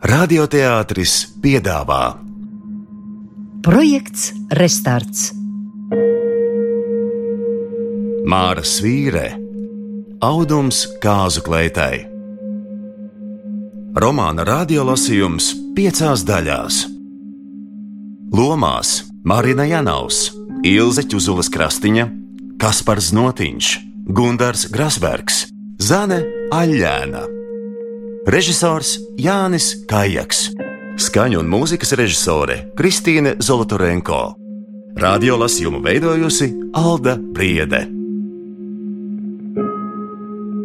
Radioteātris piedāvā Projekts Restarts Māra Svīre, Audums Kāzu kleitai. Romāna radiolasījums piecās daļās. Lomās Marina Janaus, Ilze Čuzulas Krastiņa, Kaspars Notiņš, Gundars Grasbergs, Zane Aļēna. Režisors Jānis Kājaks, skaņu un mūzikas režisore Kristīne Zolotorenko, radiolasījumu veidojusi Alda Priede.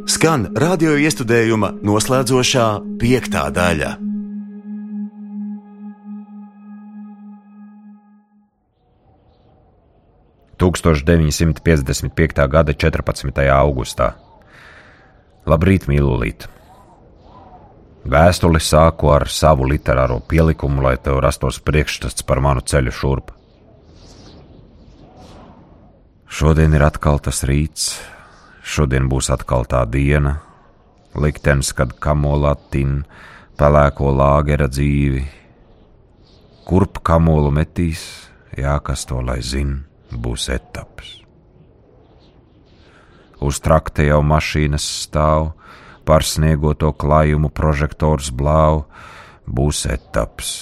Skan radio iestudējuma noslēdzošā piektā daļa. – 1955. gada 14. augustā. Labrīt, mīlulīt! Vēstuli sāku ar savu literāro pielikumu, lai tev rastos priekšstats par manu ceļu šurp. Šodien ir atkal tas rīts, šodien būs atkal tā diena, liktenis, kad kamolā tin pelēko lāgera dzīvi. Kurp kamolu metīs, jā, kas to lai zina, būs etaps. Uz trakta jau mašīnas stāv, par sniegoto klājumu prožektors blāv, būs etaps.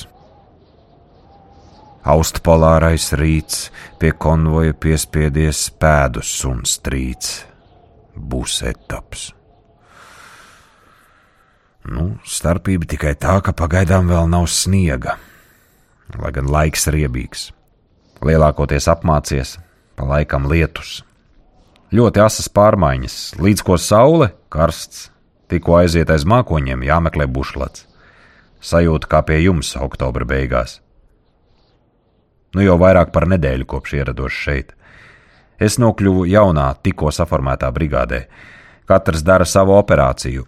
Austpolārais rīts pie konvoja piespiedies pēdus un strīds. Būs etaps. Nu, starpība tikai tā, ka pagaidām vēl nav sniega, lai gan laiks riebīgs. Lielākoties apmācies, pa laikam lietus. Ļoti asas pārmaiņas, līdz ko saule karsts, tikko aiziet aiz mākoņiem, jāmeklē bušlats. Sajūta kā pie jums oktobra beigās. Nu jau vairāk par nedēļu kopš ierados šeit. Es nokļuvu jaunā, tikko saformētā brigādē. Katrs dara savu operāciju.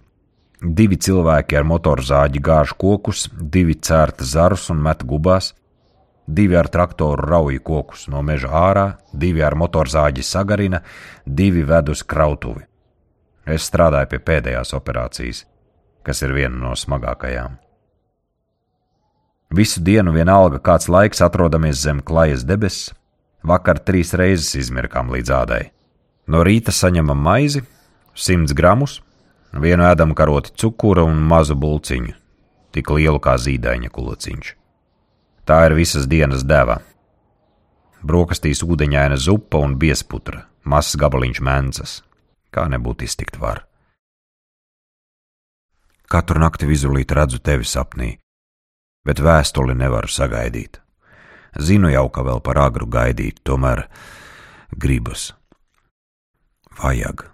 Divi cilvēki ar motorzāģi gāž kokus, divi cērta zarus un met gubās, divi ar traktoru rauj kokus no meža ārā, divi ar motorzāģi sagarina, divi ved uz krautuvi. Es strādāju pie pēdējās operācijas, kas ir viena no smagākajām. Visu dienu vienalga kāds laiks atrodamies zem klajas debesis, vakar trīs reizes izmirkām līdz ādai. No rīta saņemam maizi, 100 gramus, vienu ēdam karoti cukura un mazu bulciņu, tik lielu kā zīdaiņa kulaciņš. Tā ir visas dienas deva. Brokastīs ūdeņaina zupa un biesputra, mazs gabaliņš mēncas, kā nebūtu iztikt var. Katru nakti vizulīt redzu tevi sapnī, bet vēstuli nevaru sagaidīt. Zinu jau, ka vēl par agru gaidīt, tomēr gribas. Vajag.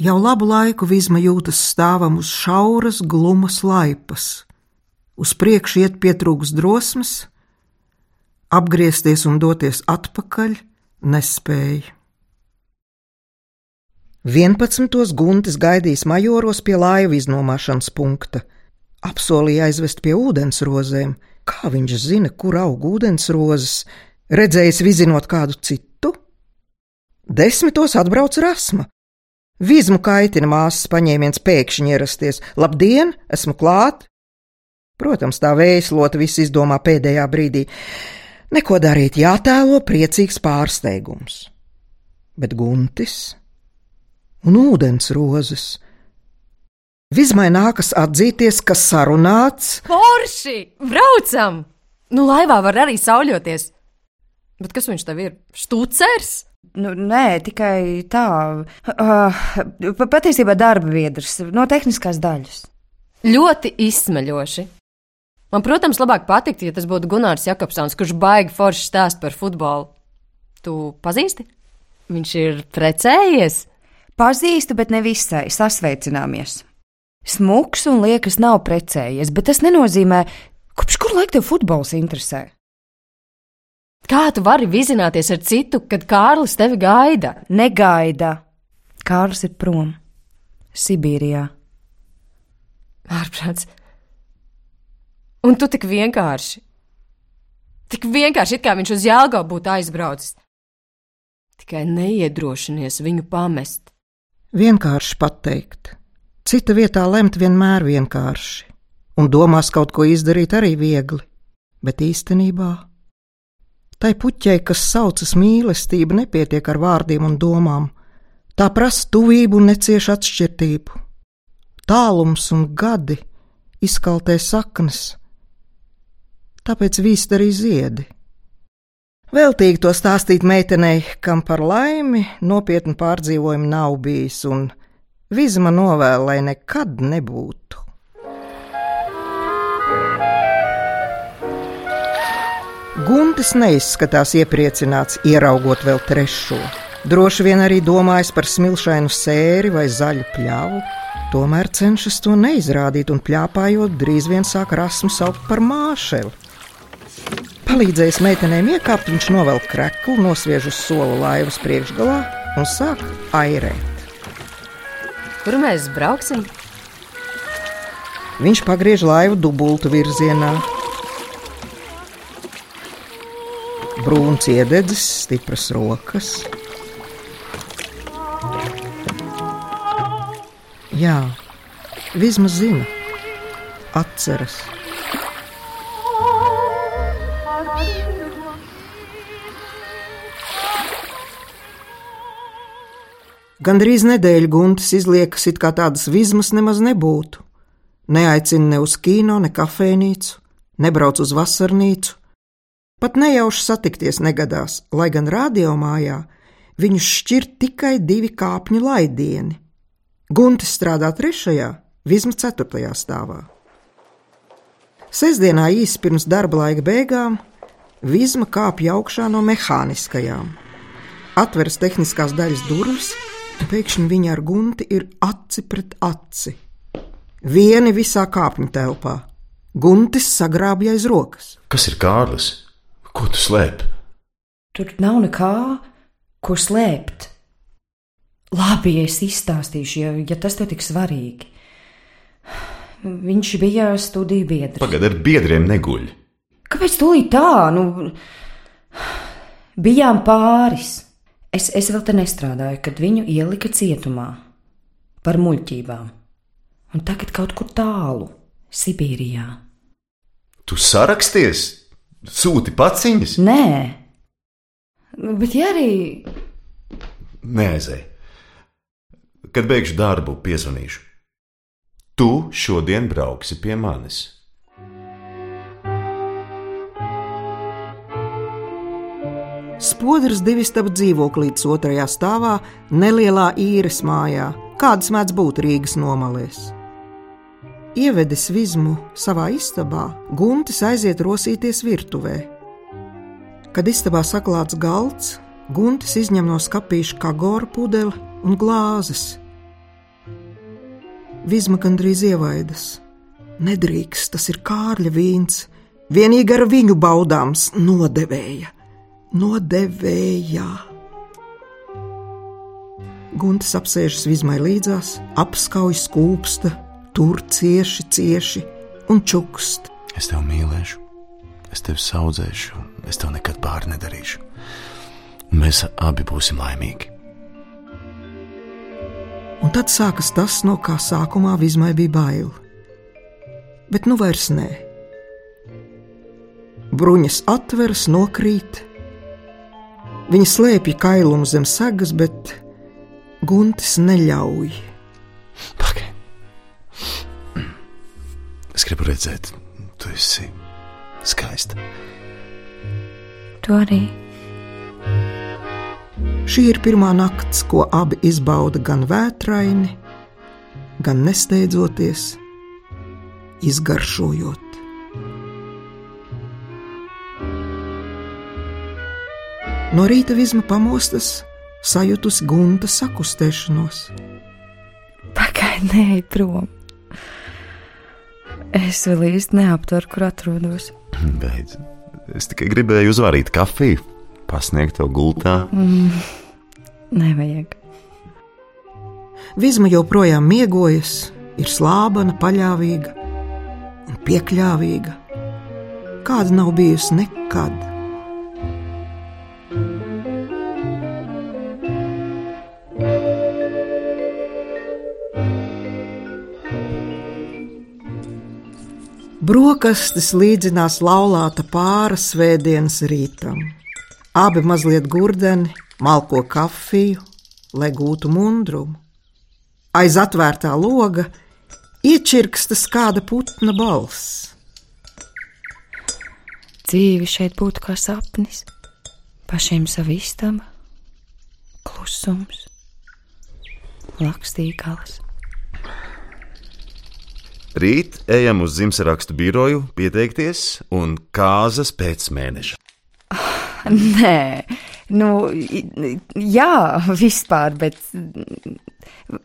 Jau labu laiku Vizma jūtas stāvam uz šauras, glumas laipas. Uz priekšu iet pietrūks drosmes, apgriezties un doties atpakaļ nespēja. 11. guntis gaidīs majoros pie laivu iznomāšanas punkta. Apsolīja aizvest pie ūdensrozēm. Kā viņš zina, kur aug ūdensrozes? Redzējis vizinot kādu citu? Desmitos atbrauc rasma. Vizmu kaitina māsas paņēmiens pēkšņi ierasties. Labdien, esmu klāt! Protams, tā vēslota viss izdomā pēdējā brīdī. Neko darīt, jātēlo priecīgs pārsteigums. Bet Guntis un ūdens rozes. Vizmai nākas atzīties, ka sarunāts. Forši! Braucam! Nu, laivā var arī sauļoties. Bet kas viņš tev ir? Stūcers? Nu, nē, tikai tā. Uh, patiesībā darba biedrs no tehniskās daļas. Ļoti izsmeļoši. Man, protams, labāk patiktu, ja tas būtu Gunārs Jakobsons, kurš baigi forši stāst par futbolu. Tu pazīsti? Viņš ir precējies. Pazīstu, bet ne visai sasveicināmies. Smuks un liekas, nav precējies, bet tas nenozīmē, kopš kur laika tev futbols interesē. Kā tu vari vizināties ar citu, kad Kārlis tevi gaida? Negaida. Kārlis ir prom, Sibīrijā. Ārprāts. Un tu tik vienkārši. Tik vienkārši, it kā viņš uz Jālgau būtu aizbraucis. Tikai neiedrošinies viņu pamest. Vienkārši pateikt, cita vietā lemt vienmēr vienkārši. un domās kaut ko izdarīt arī viegli, bet īstenībā tai puķei, kas saucas mīlestība, nepietiek ar vārdiem un domām. Tā prasa tuvību un neciešu atšķirtību. Tālums un gadi izkaltē saknes, tāpēc vīst arī ziedi. Veltīgi to stāstīt meitenei, kam par laimi nopietnu pārdzīvojumu nav bijis, un vizma novēl, lai nekad nebūtu. Guntis neizskatās iepriecināts, ieraugot vēl trešo. Droši vien arī domājis par smilšainu sēri vai zaļu pļāvu. Tomēr cenšas to neizrādīt, un plāpājot, drīz vien sāk rasmu saukt par māšeli. Palīdzējis meitenēm iekāpt, viņš novelk kreklu, nosviež uz soli laivas priekšgalā un sāk airēt. Kur mēs brauksim? Viņš pagriež laivu dubultu virzienā, brūns iededzis, stipras rokas. Jā, vismaz zina, atceras. Gandrīz nedēļu guntas izliekas, it kā tādas vismas nemaz nebūtu. Neaicina ne uz kino, ne kafejnīcu, nebrauc uz vasarnīcu, Pat nejauši satikties negadās, lai gan radiomājā viņus šķir tikai divi kāpņu laidieni. Guntis strādā trešajā, vismaz ceturtajā stāvā. Sesdienā īsi pirms darba laika beigām Vizma kāpj augšā no mehāniskajām. Atveras tehniskās daļas durvis, pēkšņi viņa ar gunti ir aci pret aci. Vieni visā kāpņu telpā. Guntis sagrābja aiz rokas. Kas ir Kārlis? Ko tu slēp? Tur nav nekā, ko slēpt. Labi, es izstāstīšu, ja, ja tas tev tik svarīgi. Viņš bija studiju biedrs. Pagaid, ar biedriem neguļ. Kāpēc tūlīt tā? Nu, bijām pāris. Es, es vēl te nestrādāju, kad viņu ielika cietumā par muļķībām. Un tagad kaut kur tālu, Sibīrijā. Tu saraksties? Sūti paciņas? Nē, bet ja arī. Neaizēj. Kad beigšu darbu, piezvanīšu. Tu šodien brauksi pie manis. Spodrs divi stāv dzīvoklītes otrajā stāvā, nelielā īres mājā, kādas mēdz būt Rīgas nomalēs. Ievedis vizmu savā istabā, Guntis aiziet rosīties virtuvē. Kad istabā saklāts galds, Guntis izņem no skapīša kagoru pudeli un glāzes. Vizma gandrīz ievaidas. Nedrīkst, tas ir kārļa vīns, vienīgi ar viņu baudāms nodevēja. Nodevēja! Guntis apsēžas Vizmai līdzās, apskauj skūpsta, tur cieši, cieši un čukst. Es tevi mīlēšu, es tevi audzēšu, es tev nekad pāri nedarīšu. Mēs abi būsim laimīgi. Un tad sākas tas, no kā sākumā vismai bija bail. Bet nu vairs nē. Bruņas atveras, nokrīt. Viņa slēpja kailumu zem segas, bet Guntis neļauj. Pagaid. Es gribu redzēt, tu esi skaista. Tu arī. Šī ir pirmā nakts, ko abi izbauda gan vētraini, gan nesteidzoties, izgaršojot. No rīta visma pamostas, sajūtus gunta sakustēšanos. Pagaid, nē, prom. Es vēl īsti neaptveru, kur atrodos. Beidz. Es tikai gribēju uzvārīt kafiju, pasniegt tev gultā. Mm, nevajag. Vizma joprojām miegojas, ir slāpena, paļāvīga un piekļāvīga. Kāda nav bijusi nekad. Brokastis līdzinās laulāta pāra svētdienas rītam. Abi mazliet gurdeni, malko kafiju, lai gūtu mundrumu. Aiz atvērtā loga iečirkstas kāda putna balss. Dzīve šeit būtu kā sapnis, pašiem savu istabu, klusums, lakstīgals. Rīt ejam uz Zimsarakstu biroju pieteikties un kāzas pēc mēneša. Nē, nu, jā, vispār, bet,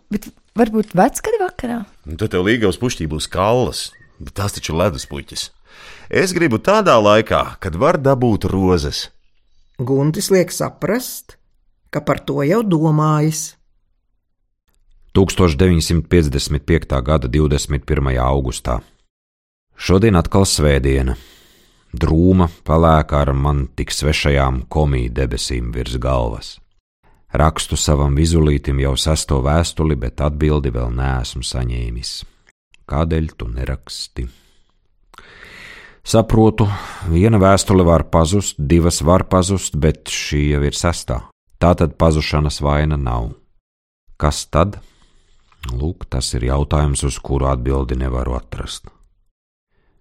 bet varbūt vecgada vakarā. Un tad tev līga uz pušķī būs kallas, bet tās taču ir ledus puķis. Es gribu tādā laikā, kad var dabūt rozes. Guntis liek saprast, ka par to jau domājis. 1955. gada 21. augustā. Šodien atkal svētdiena. Drūma palēkā ar man tik svešajām komiju debesīm virs galvas. Rakstu savam vizulītim jau sesto vēstuli, bet atbildi vēl neesmu saņēmis. Kādēļ tu neraksti? Saprotu, viena vēstule var pazust, divas var pazust, bet šī jau ir sestā. Tā tad pazušanas vaina nav. Kas tad? Lūk, tas ir jautājums, uz kuru atbildi nevaru atrast.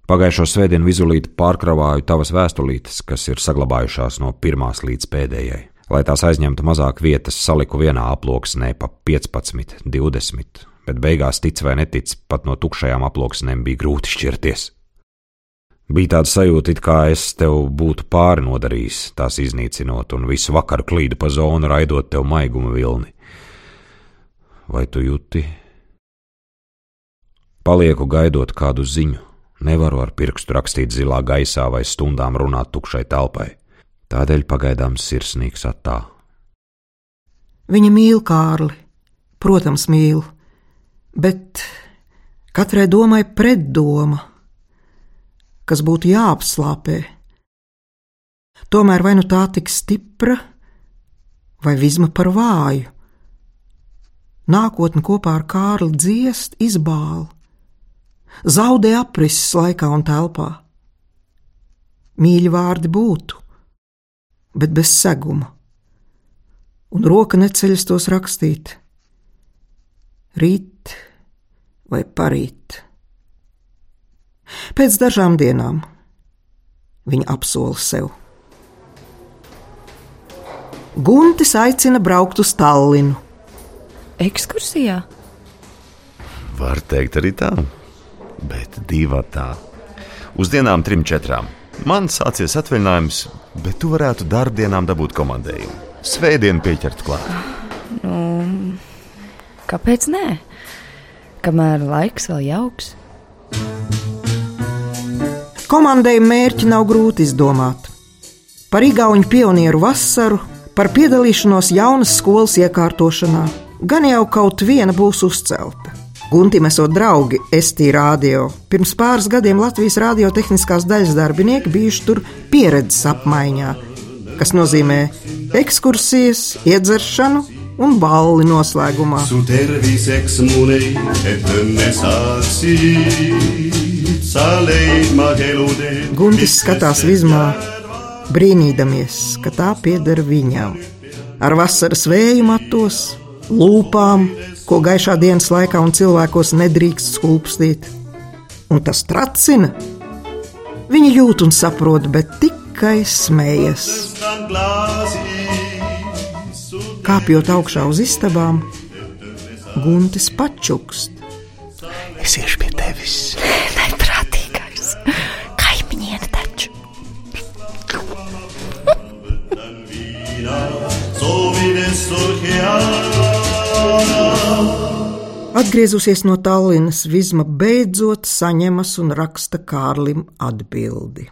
Pagājušo svētdienu vizulīti pārkravāju tavas vēstulītes, kas ir saglabājušās no pirmās līdz pēdējai. Lai tās aizņemtu mazāk vietas, saliku vienā aploksnē pa 15, 20, bet beigās tic vai netic, pat no tukšajām aploksnēm bija grūti šķirties. Bija tāda sajūta, it kā es tev būtu pāri nodarījis, tās iznīcinot, un visu vakaru klīdu pa zonu, raidot tev maiguma vilni. Vai tu jūti? Palieku gaidot kādu ziņu, nevaru ar pirkstu rakstīt zilā gaisā vai stundām runāt tukšai telpai. Tādēļ pagaidām sirsnīgs attā. Viņa mīl Kārli, protams, mīl, bet katrai domai pretdoma, kas būtu jāapslāpē. Tomēr vai nu tā tik stipra, vai visma par vāju? Nākotne kopā ar Kārli dziest, izbāla, zaudē aprises laikā un telpā. Mīļi vārdi būtu, bet bez seguma, un roka neceļas tos rakstīt. Rīt vai parīt. Pēc dažām dienām viņa apsola sev. Guntis aicina braukt uz Tallinu. Ekskursijā? Var teikt arī tā, bet divi tā. Uz dienām trim, četrām. Man sācies atvaļinājums, bet tu varētu darbdienām dabūt komandējumu. Svētdienu pieķert klāt. Nu, kāpēc nē? Kamēr laiks vēl jauks. Komandējuma mērķi nav grūti izdomāt. Par igauņu pionieru vasaru, par piedalīšanos jaunas skolas iekārtošanā, gan jau kaut viena būs uzcelta. Guntim esot draugi ST radio. Pirms pāris gadiem Latvijas radiotehniskās daļas darbinieki bijuši tur pieredzes apmaiņā, kas nozīmē ekskursijas, iedzeršanu un balli noslēgumā. Guntis skatās vizmā, brīnīdamies, ka tā pieder viņam. Ar vasaras vēju matos, lūpām, ko gaišā dienas laikā un cilvēkos nedrīkst skūpstīt. Un tas tracina. Viņa jūt un saprot, bet tikai smējas. Kāpjot augšā uz istabām, Guntis pačukst. Es iešu pie tevis. Neprātīgais. Kaimiņiene taču. Soovides surkead. Atgriezusies no Tallinas, Vizma beidzot saņemas un raksta Kārlim atbildi.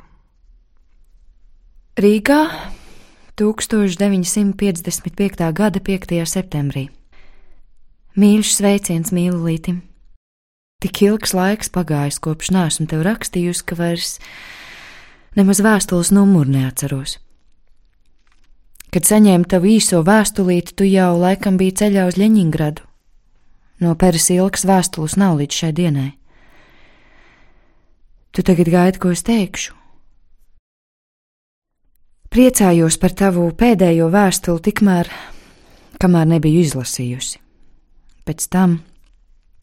Rīgā 1955. gada 5. septembrī. Mīļš sveiciens mīlulītim! Tik ilgs laiks pagājis, kopš nesmu tev rakstījusi, ka vairs nemaz vēstules numuru neatceros. Kad saņēmu tavu īso vēstulīti, tu jau laikam biji ceļā uz Ļeņingradu. No Peres ilgas vēstules nav līdz šai dienai. Tu tagad gaidi, ko es teikšu. Priecājos par tavu pēdējo vēstuli, tikmēr, kamēr nebiju izlasījusi. Pēc tam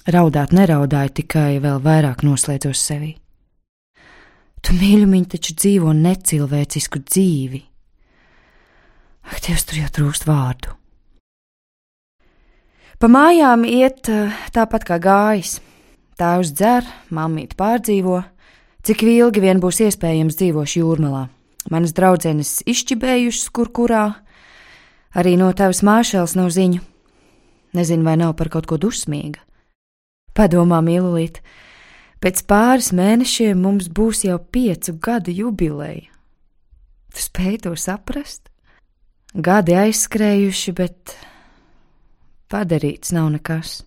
raudāt neraudāju, tikai vēl vairāk noslēdzos sevi. Tu mīļumiņ taču dzīvo necilvēcisku dzīvi. Ak, Dievs, tur jau trūkst vārdu. Pa mājām iet eh, tāpat kā gājis. Tēvs dzer, mammīt pārdzīvo, cik ilgi vien būs iespējams dzīvošu jūrmalā. Manas draudzenes izšķibējušas, kur kurā, arī no tavas māšēlas nav ziņu. Nezinu, vai nav par kaut ko dusmīga. Padomā, mīlulīt, pēc pāris mēnešiem mums būs jau piecu gadu jubileja. Tu spēj to saprast? Gadi aizskrējuši, bet padarīts nav nekas.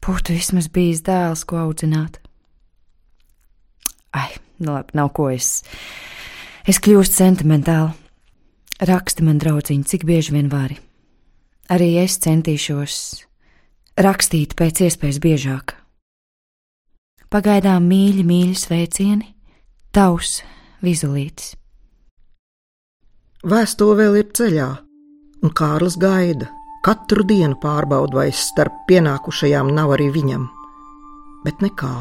Būtu vismaz bijis dēls, ko audzināt. Ai, nu labi, nav ko es. Es kļūstu sentimentāli. Raksti man, draugiņ, cik bieži vien vari. Arī es centīšos rakstīt pēc iespējas biežāk. Pagaidām mīļi, mīļi sveicieni, tavs vizulītis. Vēstule vēl ir ceļā, un Kārlis gaida. Katru dienu pārbauda, vai starp pienākušajām nav arī viņam. Bet nekā.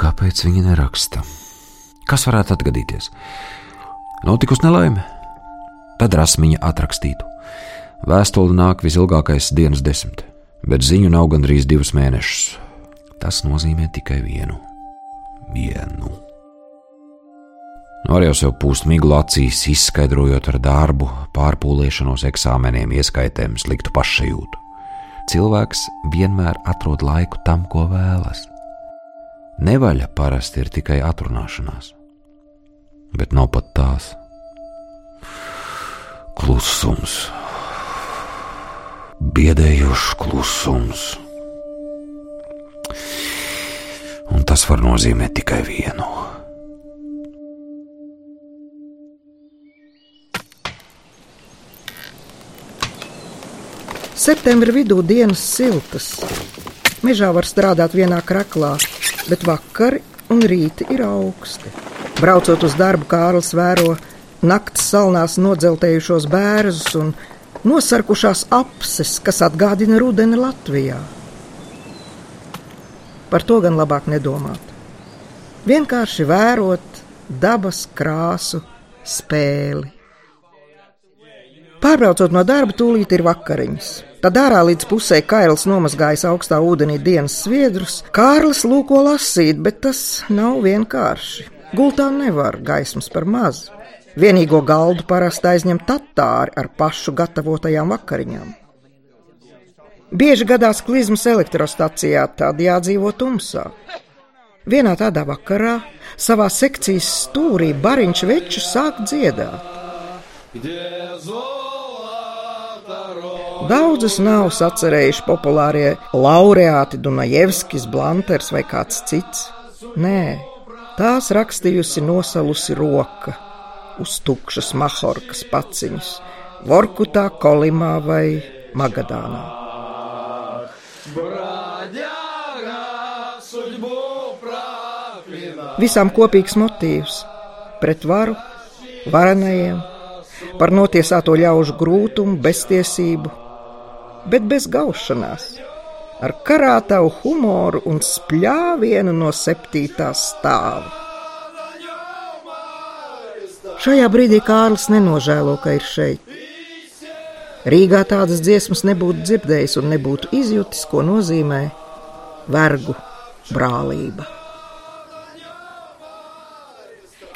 Kāpēc viņa neraksta? Kas varētu atgadīties? Notikusi nelaime? Tad rasmiņa atrakstītu. Vēstule nāk visilgākais dienas desmit, bet ziņu nav gandrīz divus mēnešus. Tas nozīmē tikai vienu. Vienu. Var jau sev pūst miglu acīs, izskaidrojot ar darbu, pārpūlēšanos, eksāmeniem, ieskaitēm, sliktu pašsajūtu. Cilvēks vienmēr atrod laiku tam, ko vēlas. Nevaļa parasti ir tikai atrunāšanās, bet nav pat tās. Klusums, biedējošs klusums. Un tas var nozīmēt tikai vienu. Septembra vidū dienas siltas. Mežā var strādāt vienā kraklā, bet vakari un rīti ir augsti. Braucot uz darbu, Kārlis vēro naktas salnās nodzeltējušos bērzus un nosarkušās apses, kas atgādina rudeni Latvijā. Par to gan labāk nedomāt. Vienkārši vērot dabas krāsu spēli. Pārbraucot no darba, tūlīt ir vakariņas. Tad ārā līdz pusē kails nomazgājis augstā ūdenī dienas sviedrus. Kārlis lūko lasīt, bet tas nav vienkārši. Gultā nevar gaismas par maz. Vienīgo galdu parasti aizņem tatāri ar pašu gatavotajām vakariņām. Bieži gadās klizmas elektrostacijā, tad jādzīvo tumsā. Vienā tādā vakarā savā sekcijas stūrī bariņš veču sāk dziedāt. Daudzus nav sacerējuši populārie laureāti Dunajevskis, Blanters vai kāds cits. Nē, tās rakstījusi nosalusi roka uz tukšas mahorkas paciņas, Vorkutā, Kolimā vai Magadānā. Visām kopīgs motīvs - pret varu, varenajiem, par notiesāto ļaužu grūtumu, beztiesību, bet bez gaušanās, ar karātavu humoru un spļāvienu no septītā stāva. Šajā brīdī Kārlis nenožēlo, ka ir šeit. Rīgā tādas dziesmas nebūtu dzirdējis un nebūtu izjutis, ko nozīmē vergu brālība.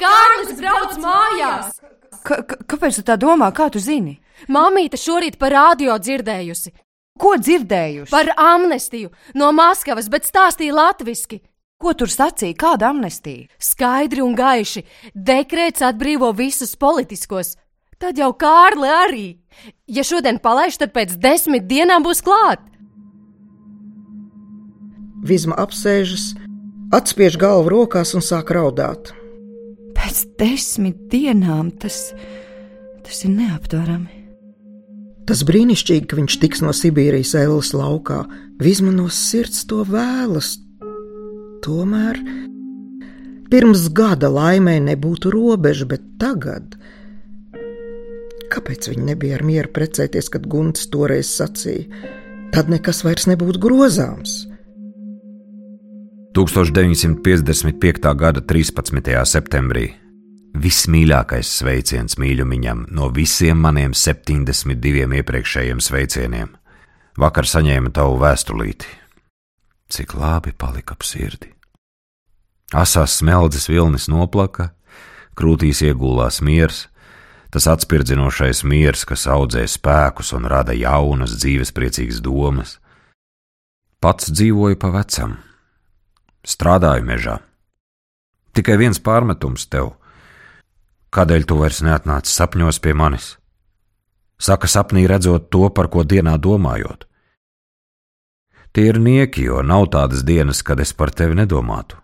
Kārlis brauc mājās! K kāpēc tu tā domā? Kā tu zini? Māmīte šorīt par radio dzirdējusi. Ko dzirdējuši? Par amnestiju no Maskavas, bet stāstīja latviski. Ko tur sacīja? Kāda amnestija? Skaidri un gaiši. Dekrēts atbrīvo visus politiskos. Tad jau Kārli arī. Ja šodien palaiž, tad pēc desmit dienām būs klāt. Vizma apsēžas, atspiež galvu rokās un sāk raudāt. Pēc desmit dienām tas, tas ir neaptverami. Tas brīnišķīgi, ka viņš tiks no Sibīrijas ēlas laukā. Vizma no sirds to vēlas. tomēr pirms gada laimē nebūtu robeža, bet tagad. Kāpēc viņi nebija ar mieru precēties, kad Gunts toreiz sacīja, tad nekas vairs nebūtu grozāms? 1955. gada 13. septembrī vismīļākais sveiciens mīļumiņam no visiem maniem 72 iepriekšējiem sveicieniem. Vakar saņēmu tavu vēstulīti. Cik labi palika ap sirdi. Asās smeldzes vilnis noplaka, krūtīs iegulās miers, tas atspirdzinošais miers, kas audzē spēkus un rada jaunas, dzīvespriecīgas domas. Pats dzīvoju pa vecam, strādāju mežā. Tikai viens pārmetums tev Kādēļ tu vairs neatnāci sapņos pie manis? Saka, sapnī redzot to, par ko dienā domājot. Tie ir nieki, jo nav tādas dienas, kad es par tevi nedomātu.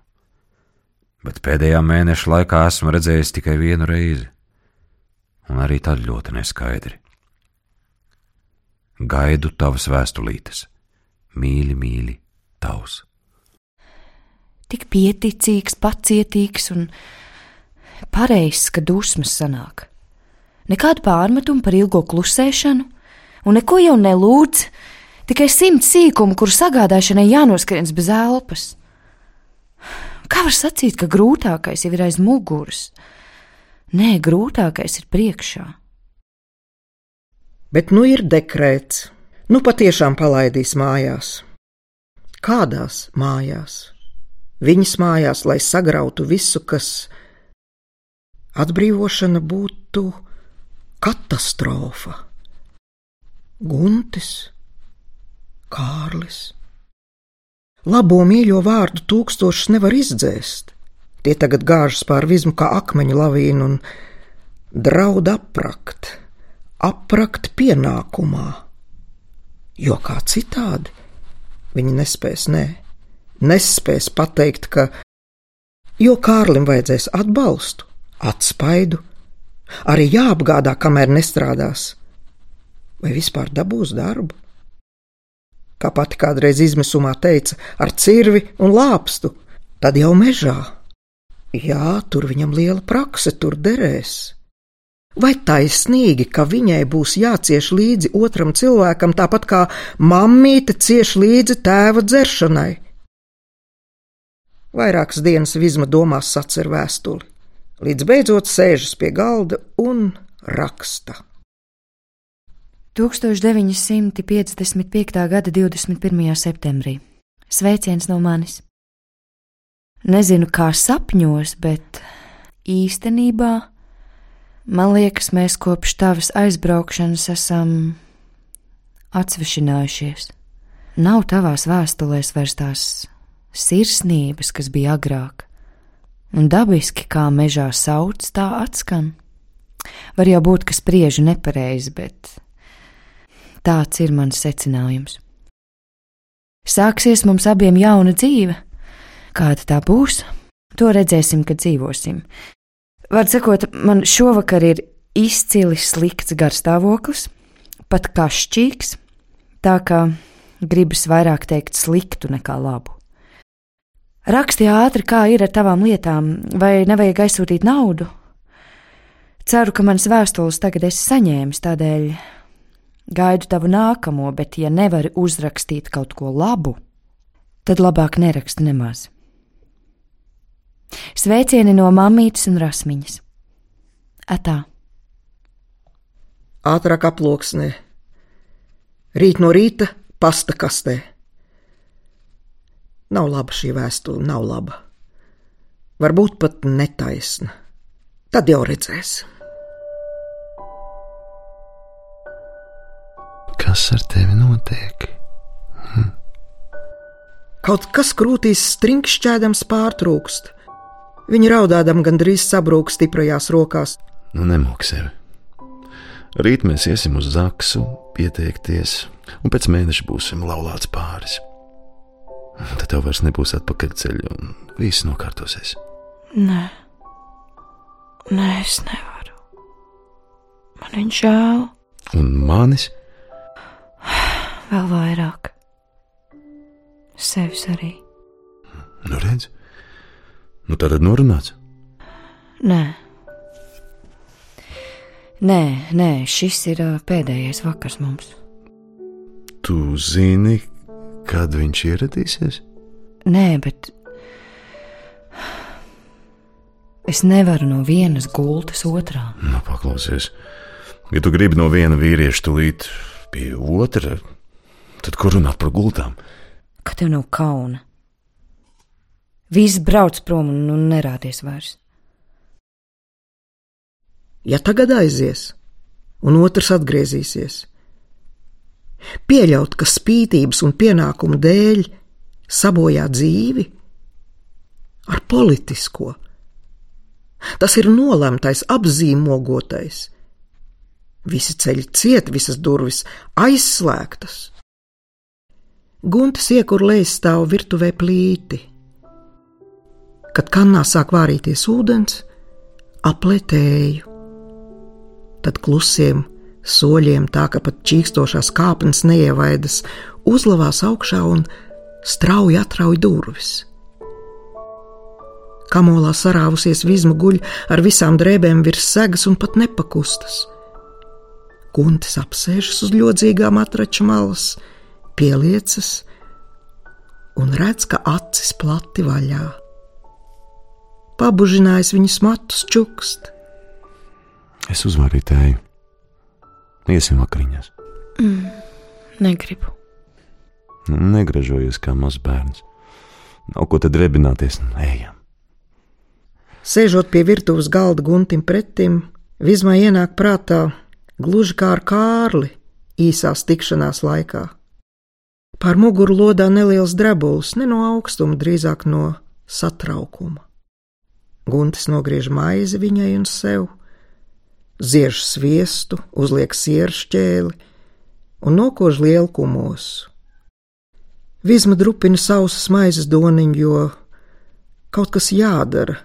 Bet pēdējā mēneša laikā esmu redzējis tikai vienu reizi, un arī tad ļoti neskaidri. Gaidu tavas vēstulītes, mīļi, mīļi, tavs. Tik pieticīgs, pacietīgs un pareizs, ka dusmas sanāk. Nekādu pārmetumu par ilgo klusēšanu, un neko jau nelūdz, tikai simts sīkumu, kuru sagādāšanai jānoskrien bez elpas. Kā var sacīt, ka grūtākais jau ir aiz muguras? Nē, grūtākais ir priekšā. Bet nu ir dekrēts, nu patiešām palaidīs mājās. Kādās mājās? Viņas mājās, lai sagrautu visu, kas atbrīvošana būtu katastrofa. Guntis, Kārlis. Labo mīļo vārdu tūkstošus nevar izdzēst. Tie tagad gāžas pār vizmu kā akmeņu lavīnu un draud aprakt, aprakt pienākumā. Jo kā citādi viņi nespēs, nē, nespēs pateikt, ka, jo Kārlim vajadzēs atbalstu, atspaidu, arī jāapgādā, kamēr nestrādās, vai vispār dabūs darbu. Kā pati kādreiz izmisumā teica, ar cirvi un lāpstu, tad jau mežā. Jā, tur viņam liela prakse, tur derēs. Vai taisnīgi, ka viņai būs jācieš līdzi otram cilvēkam, tāpat kā mammīte cieš līdzi tēva dzeršanai? Vairākas dienas Vizma domās sacer vēstuli līdz beidzot sēžas pie galda un raksta. 1955. gada 21. septembrī. Sveiciens no manis. Nezinu, kā sapņos, bet īstenībā man liekas, mēs kopš tavas aizbraukšanas esam atsvešinājušies. Nav tavās vēstulēs vairs tās sirsnības, kas bija agrāk un dabiski kā mežā sauc, tā atskan. Var jau būt, ka spriežu nepareizi, bet tāds ir mans secinājums. Sāksies mums abiem jauna dzīve. Kāda tā būs, to redzēsim, kad dzīvosim. Var sakot, man šovakar ir izcili slikts garstāvoklis, pat kašķīgs, tā kā gribas vairāk teikt sliktu nekā labu. Raksti ātri, kā ir ar tavām lietām, vai nevajag aizsūtīt naudu? Ceru, ka manas vēstules tagad esi saņēmis, tādēļ gaidu tavu nākamo, bet, ja nevari uzrakstīt kaut ko labu, tad labāk neraksti nemaz. Sveicieni no mammītes un rasmiņas. Atā. Ātrāk aploksnē, rīt no rīta pasta kastē. Nav laba šī vēstule, nav laba. Varbūt pat netaisna. Tad jau redzēs. Kas ar tevi notiek? Hm. Kaut kas krūtīs strinkšķēdams pārtrūkst. Viņa raudādam gandrīz sabrūk stiprajās rokās. Nu, nemok sevi. Rīt mēs iesim uz zaksu, pieteikties, un pēc mēneša būsim laulāts pāris. Tad tev vairs nebūs atpakaļceļa un viss nokārtosies. Nē, Nē es nevaru. Man viņš žēl. Un manis? Vēl vairāk. Sevis arī. Nu, redz, nu tad norunāts. Nē. Nē, nē, šis ir pēdējais vakars mums. Tu zini, kad viņš ieradīsies? Nē, bet. Es nevaru no vienas gultas otrā. Nu, paklausies. Ja tu gribi no viena vīrieša tulīt pie otra, tad kur runāt par gultām? Ka tev nav kauna. Viss brauc prom un, un nerādies vairs. Ja tagad aizies, un otrs atgriezīsies, pieļaut, ka spītības un pienākumu dēļ sabojā dzīvi ar politisko. Tas ir nolemtais, apzīmogotais. Visi ceļi ciet, visas durvis aizslēgtas. Guntis iekur lejas stāv virtuvē plīti. Kad kannā sāk vārīties ūdens, aplētēju. Tad klusiem soļiem, tā ka pat čīkstošās kāpnes neievaidas, uzlavās augšā un strauji atrauj durvis. Kamolā sarāvusies vizma guļ ar visām drēbēm virs segas un pat nepakustas. Kuntis apsēžas uz ļodzīgām atraču malas, pieliecas un redz, ka acis plati vaļā. Pabužinājis viņas matus čukst. Es uzvarēju tēju. Iesim vakariņās. Negribu. Negražojies kā mazs bērns. Nav ko te drebināties, ejam. Sēžot pie virtuves galda guntim pretim, Vizmai ienāk prātā gluži kā ar kārli īsās tikšanās laikā. Pār muguru lodā neliels drebulis, ne no augstuma, drīzāk no satraukuma. Guntis nogriež maizi viņai un sev, ziež sviestu, uzliek sieršķēli un nokož lielu kumosu. Vizma drupina sausas maizes doniņu, jo kaut kas jādara.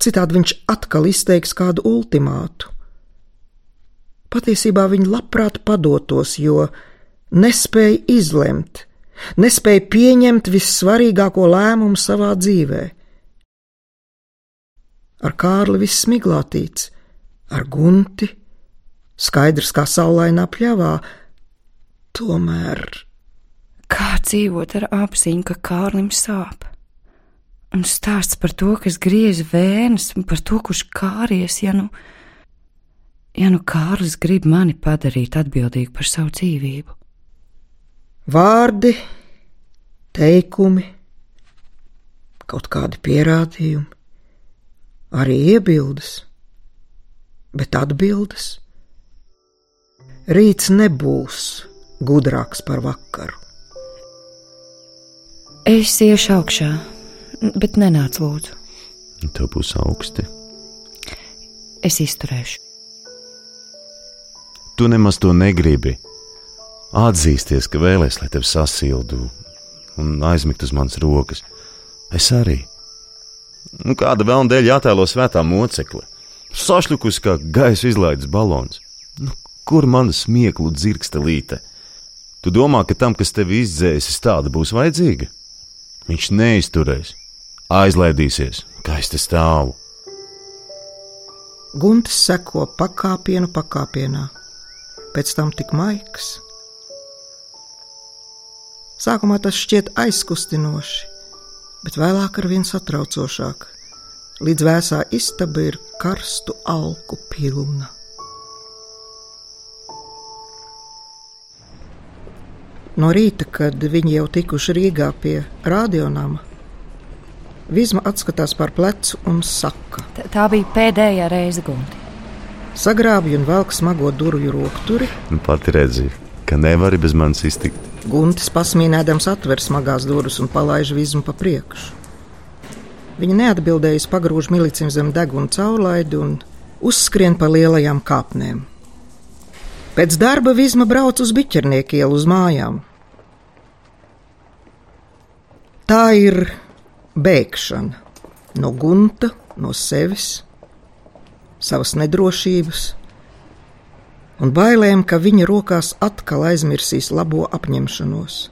Citādi viņš atkal izteiks kādu ultimātu. Patiesībā viņa labprāt padotos, jo nespēja izlemt, nespēja pieņemt vissvarīgāko lēmumu savā dzīvē. Ar Kārli viss miglātīts, ar gunti, skaidrs kā saulainā pļavā, tomēr Kā dzīvot ar apziņu, ka Kārlim sāp? Un stāsts par to, kas griež vēnes, un par to, kurš kāries, ja nu, ja nu Kārlis grib mani padarīt atbildīgu par savu dzīvību. vārdi, teikumi, kaut kādi pierādījumi, arī iebildes, bet atbildes. Rīts nebūs gudrāks par vakaru. Es iešu augšā, bet nenāc lūdzu. Tev būs augsti. Es izturēšu. Tu nemaz to negribi. Atzīsties, ka vēlēs, lai tevi sasildu un aizmigt uz manas rokas. Es arī. Nu, kāda vēl dēļ jātēlo svētā mocekle? Sašļukus kā gaisa izlaides balons. Nu, kur mana smieklu dzirkstelīte? Tu domā, ka tam, kas tevi izdzēsis, tāda būs vajadzīga? Viņš neizturēs, aizlaidīsies, kā es te stāvu. Guntis seko pakāpienu pakāpienā, pēc tam tik maigs. Sākumā tas šķiet aizkustinoši, bet vēlāk ar vien satraucošāk, līdz vēsā istaba ir karstu alku pilna. No rīta, kad viņi jau tikuši Rīgā pie radionāma, Vizma atskatās pār plecu un saka: T tā bija pēdējā reize, Gunti. Sagrābj un velk smago durvju rokturi, Nu, pati redzi, ka nevari bez manis iztikt. Guntis pasmīnēdams atver smagās durvis un palaiž vizmu pa priekšu. Viņa neatbildējas, pagrūž milicim zem deguna caurlaidi un uzskrien pa lielajām kāpnēm. Pēc darba vizma brauc uz biķernieku ielu uz mājām. Tā ir bēgšana no gunta, no sevis, savas nedrošības un bailēm, ka viņa rokās atkal aizmirsīs labo apņemšanos.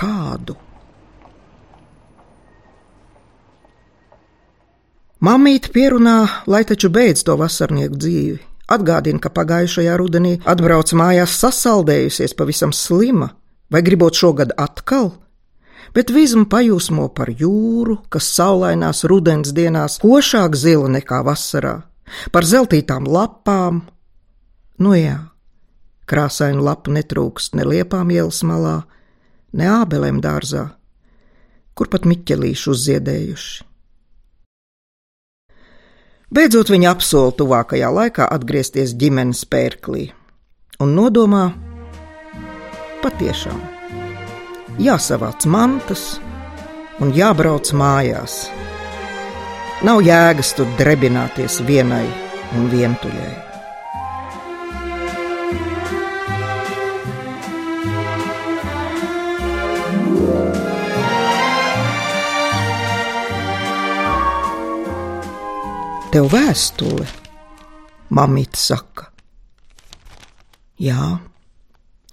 Kādu Mamīte pierunā, lai taču beidz to vasarnieku dzīvi. Atgādina, ka pagājušajā rudenī atbrauca mājās sasaldējusies pavisam slima, vai gribot šogad atkal? Bet vizma pajūsmo par jūru, kas saulainās rudens dienās košāk zila nekā vasarā, par zeltītām lapām. Nu jā, krāsainu lapu netrūkst ne liepām ielas malā, ne ābelēm dārzā, kur pat miķelīši uzziedējuši. Beidzot, viņa apsola tuvākajā laikā atgriezties ģimenes pērklī un nodomā patiešām jāsavāc mantas un jābrauc mājās. Nav jēgas tur drebināties vienai un vientuļai. Tev vēstule, mamīte saka. Jā,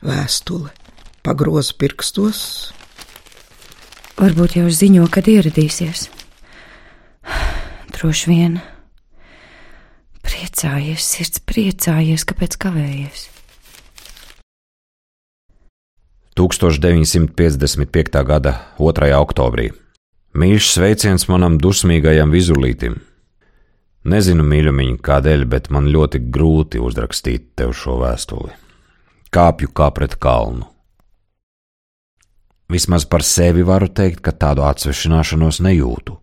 vēstule pagroza pirkstos. Varbūt jau ziņo, kad ieradīsies. Droši vien. Priecājies, sirds priecājies, kāpēc kavējies. 1955. gada 2. oktobrī. Mīļš sveiciens manam dusmīgajam vizulītim. Nezinu, mīļumiņ, kādēļ, bet man ļoti grūti uzrakstīt tev šo vēstuli. Kāpju kā pret kalnu. Vismaz par sevi varu teikt, ka tādu atsvešināšanos nejūtu,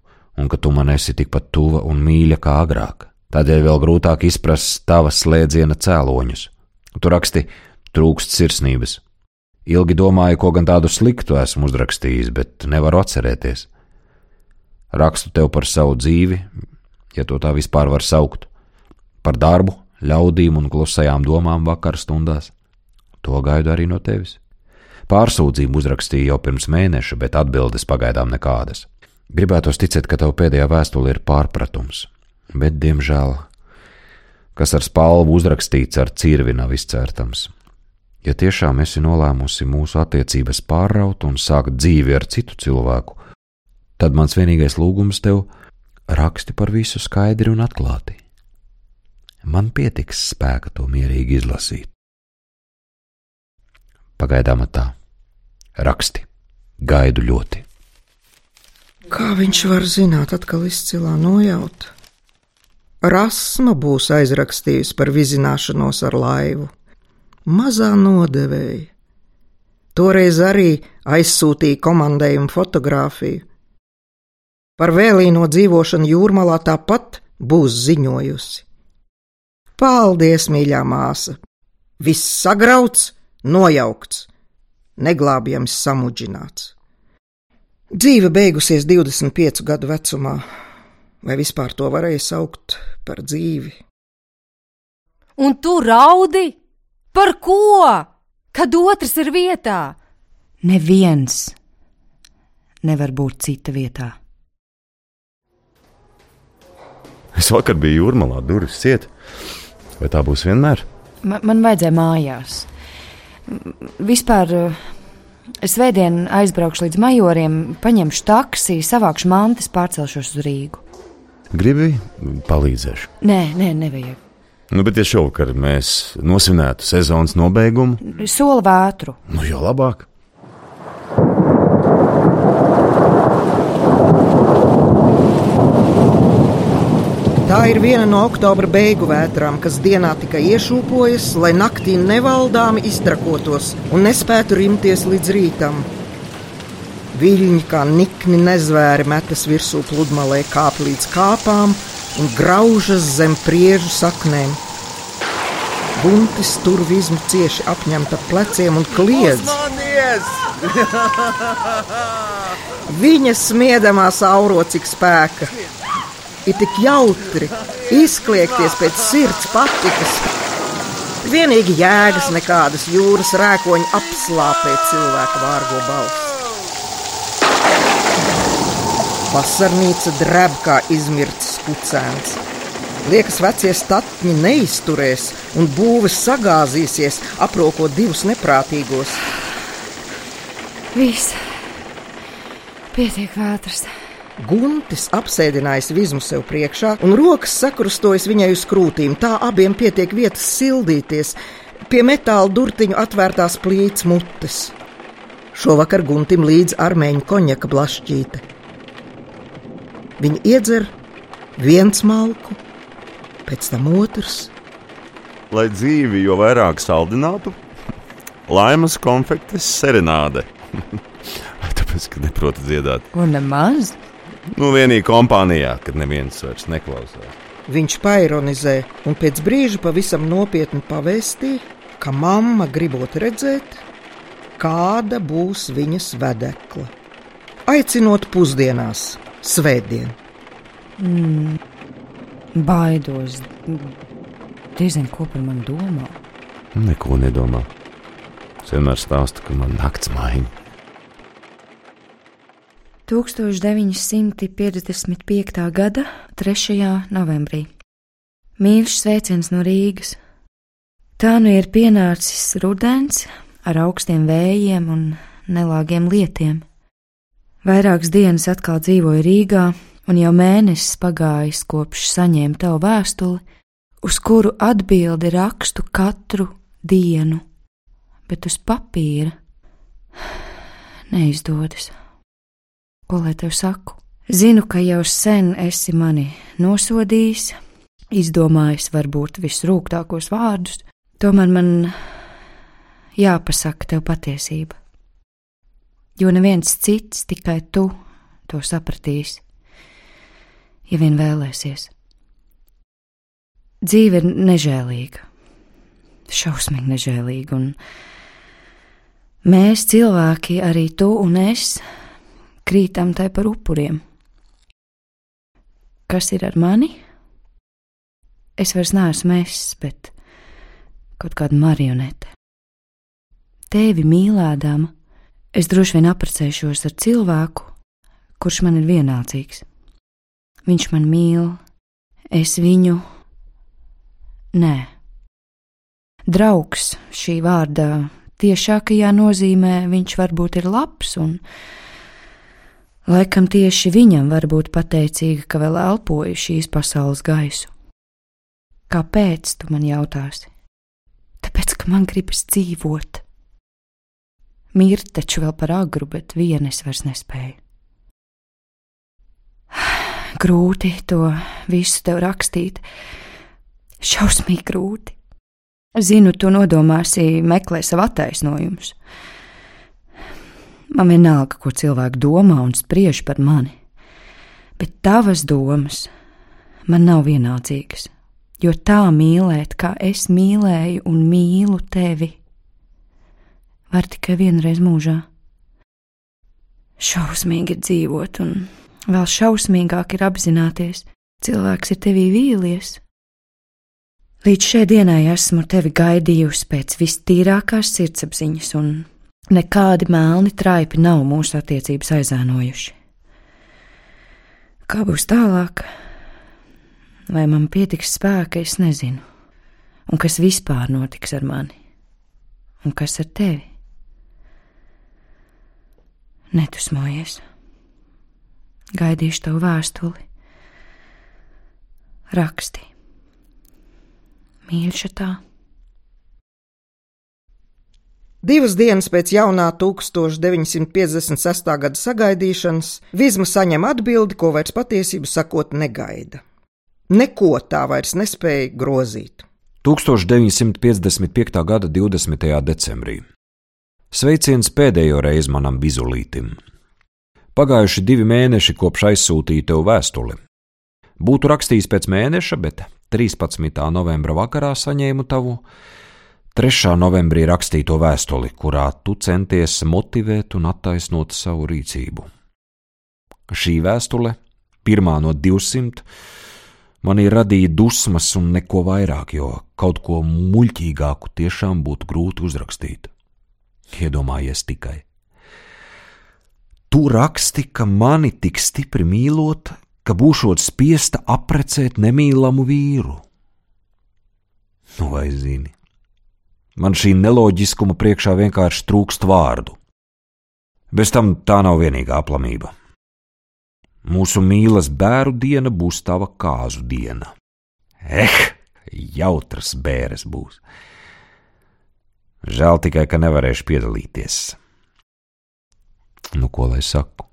un ka tu man esi tikpat tuva un mīļa kā agrāk. Tādēļ vēl grūtāk izprast tavas slēdziena cēloņus. Tu raksti, trūkst sirsnības. Ilgi domāju, ko gan tādu sliktu esmu uzrakstījis, bet nevaru atcerēties. Rakstu tev par savu dzīvi, ja to tā vispār var saukt, par darbu, ļaudīm un klusajām domām vakar stundās. To gaidu arī no tevis. Pārsūdzību uzrakstīju jau pirms mēneša, bet atbildes pagaidām nekādas. Gribētos ticēt, ka tev pēdējā vēstule ir pārpratums, bet, diemžēl, kas ar spalvu uzrakstīts ar cirvi nav izcērtams. Ja tiešām esi nolēmusi mūsu attiecības pārraut un sākt dzīvi ar citu cilvēku, tad mans vienīgais lūgums tev - raksti par visu skaidri un atklāti. Man pietiks spēka to mierīgi izlasīt. Pagaidām tā. Raksti. Gaidu ļoti. Kā viņš var zināt, atkal izcilā nojauta? Rasma būs aizrakstījusi par vizināšanos ar laivu. Mazā nodevēja. Toreiz arī aizsūtīja komandējumu fotografiju. Par vēlīno dzīvošanu jūrmalā tāpat būs ziņojusi. Paldies, mīļā māsa! Viss sagrauts, nojaukts, neglābjams samudžināts. Dzīve beigusies 25 gadu vecumā, vai vispār to varēja saukt par dzīvi? Un tu raudi? Par ko? Kad otrs ir vietā? Neviens nevar būt cita vietā. Es vakar biju jūrmalā, durvis ciet. Vai tā būs vienmēr? Man, man vajadzēja mājās. Vispār es vēdien aizbraukšu līdz majoriem, paņemšu taksi, savākšu mantas, pārcelšos uz Rīgu. Gribi palīdzēšu? Nē, nē, nevajag. Nu, bet ja šovakar mēs nosvinētu sezonas nobeigumu, Sola vētru. nu jau labāk. Tā ir viena no oktobra beigu vētrām, kas dienā tikai iešūpojas, lai naktī nevaldāmi iztrakotos un nespētu rimties līdz rītam. Viļņi kā nikni nezvēri metas virsū pludmalē, kāp līdz kāpām un graužas zem priežu saknēm. Buntis tur vizmu cieši apņemta pleciem un kliedz. Viņa smiedamā sauro cik spēka. Ir tik jautri, izkliegties pēc sirds patikas. Vienīgi jēgas nekādas jūras rēkoņi apslāpē cilvēka vārgo balsi. Vasarnīca dreb kā izmirts pucēns. Liekas, vecie statņi neizturēs un būves sagāzīsies, aprokot divus neprātīgos. Viss. Pietiek vētras. Guntis apsēdinājis vizmu sev priekšā, un rokas sakrustojas viņai uz krūtīm. Tā abiem pietiek vietas sildīties, pie metāla durtiņu atvērtās plīts mutes. Šovakar Guntim līdz armēņu konjaka blašķīte. Viņi iedzer viens malku, pēc tam otrs. Lai dzīvi jo vairāk saldinātu, laimas konfektes serenāde. Tāpēc, ka neprotu dziedāt. Un nemaz. Nu, vienīgi kompānijā, kad neviens vairs neklausās. Viņš paironizē un pēc brīža pavisam nopietni pavēstīja, ka mamma gribot redzēt, kāda būs viņas vedekla. Aicinot pusdienās, svētdien. Baidos. Diezinu, ko par mani domā. Neko nedomā. Es vienmēr stāstu, ka man nakts maiņa. 1955. gada 3. novembrī. Mīļš sveiciens no Rīgas. Tā nu ir pienācis rudens ar augstiem vējiem un nelāgiem lietiem. Vairākas dienas atkal dzīvoju Rīgā, un jau mēnesis pagājis kopš saņēmu tavu vēstuli, uz kuru atbildi rakstu katru dienu, bet uz papīra neizdodas. Ko lai tev saku? Zinu, ka jau sen esi mani nosodījis, izdomājis varbūt visrūgtākos vārdus, tomēr man jāpasaka tev patiesība. Jo neviens cits, tikai tu, to sapratīs, ja vien vēlēsies. Dzīve ir nežēlīga, šausmīgi nežēlīga, un mēs, cilvēki, arī tu un es, krītam tai par upuriem. Kas ir ar mani? Es vairs neesmu es, bet kaut kāda marionete. Tevi mīlēdama, es droši vien apprecēšos ar cilvēku, kurš man ir vienaldzīgs. Viņš man mīl, es viņu. Nē, draugs šī vārda tiešākajā nozīmē viņš varbūt ir labs un Laikam tieši viņam var būt pateicīga, ka vēl elpoju šīs pasaules gaisu. Kāpēc tu man jautāsi? Tāpēc, ka man gribas dzīvot. Mirt taču vēl par agru, bet viena es vairs nespēju. Grūti to visu tev rakstīt, šausmīgi grūti. Zinu, tu nodomāsi meklēt savu attaisnojumus. Man vienalga, ko cilvēki domā un spriež par mani, bet tavas domas man nav vienaldzīgas, jo tā mīlēt, kā es mīlēju un mīlu tevi, var tikai vienreiz mūžā. Šausmīgi ir dzīvot, un vēl šausmīgāk ir apzināties, cilvēks ir tevī vīlies. Līdz šai dienai esmu tevi gaidījusi pēc vistīrākās sirdsapziņas, un Nekādi melni traipi nav mūsu attiecības aizēnojuši. Kā būs tālāk? Vai man pietiks spēka, es nezinu. Un kas vispār notiks ar mani? Un kas ar tevi? Netusmojies. Gaidīšu tavu vēstuli. Raksti. Mīļš Divas dienas pēc jaunā 1956. gada sagaidīšanas Vizma saņem atbildi, ko vairs patiesību sakot negaida. Neko tā vairs nespēja grozīt. 1955. gada 20. decembrī. Sveiciens pēdējo reizi manam bizulītim. Pagājuši divi mēneši kopš aizsūtīju tev vēstuli. Būtu rakstījis pēc mēneša, bet 13. novembra vakarā saņēmu tavu 3. novembrī rakstīto vēstuli, kurā tu centies motivēt un attaisnot savu rīcību. Šī vēstule, pirmā no 200, manī radīja dusmas un neko vairāk, jo kaut ko muļķīgāku tiešām būtu grūti uzrakstīt. Iedomājies tikai. Tu raksti, ka mani tik stipri mīlot, ka būšot spiesta aprecēt nemīlamu vīru. Nu, vai zini? Man šī neloģiskuma priekšā vienkārši trūkst vārdu. Bez tam tā nav vienīgā aplamība. Mūsu mīlas bēru diena būs tava kāzu diena. Eh, jautras bēres būs. Žēl tikai, ka nevarēšu piedalīties. Nu, ko lai saku?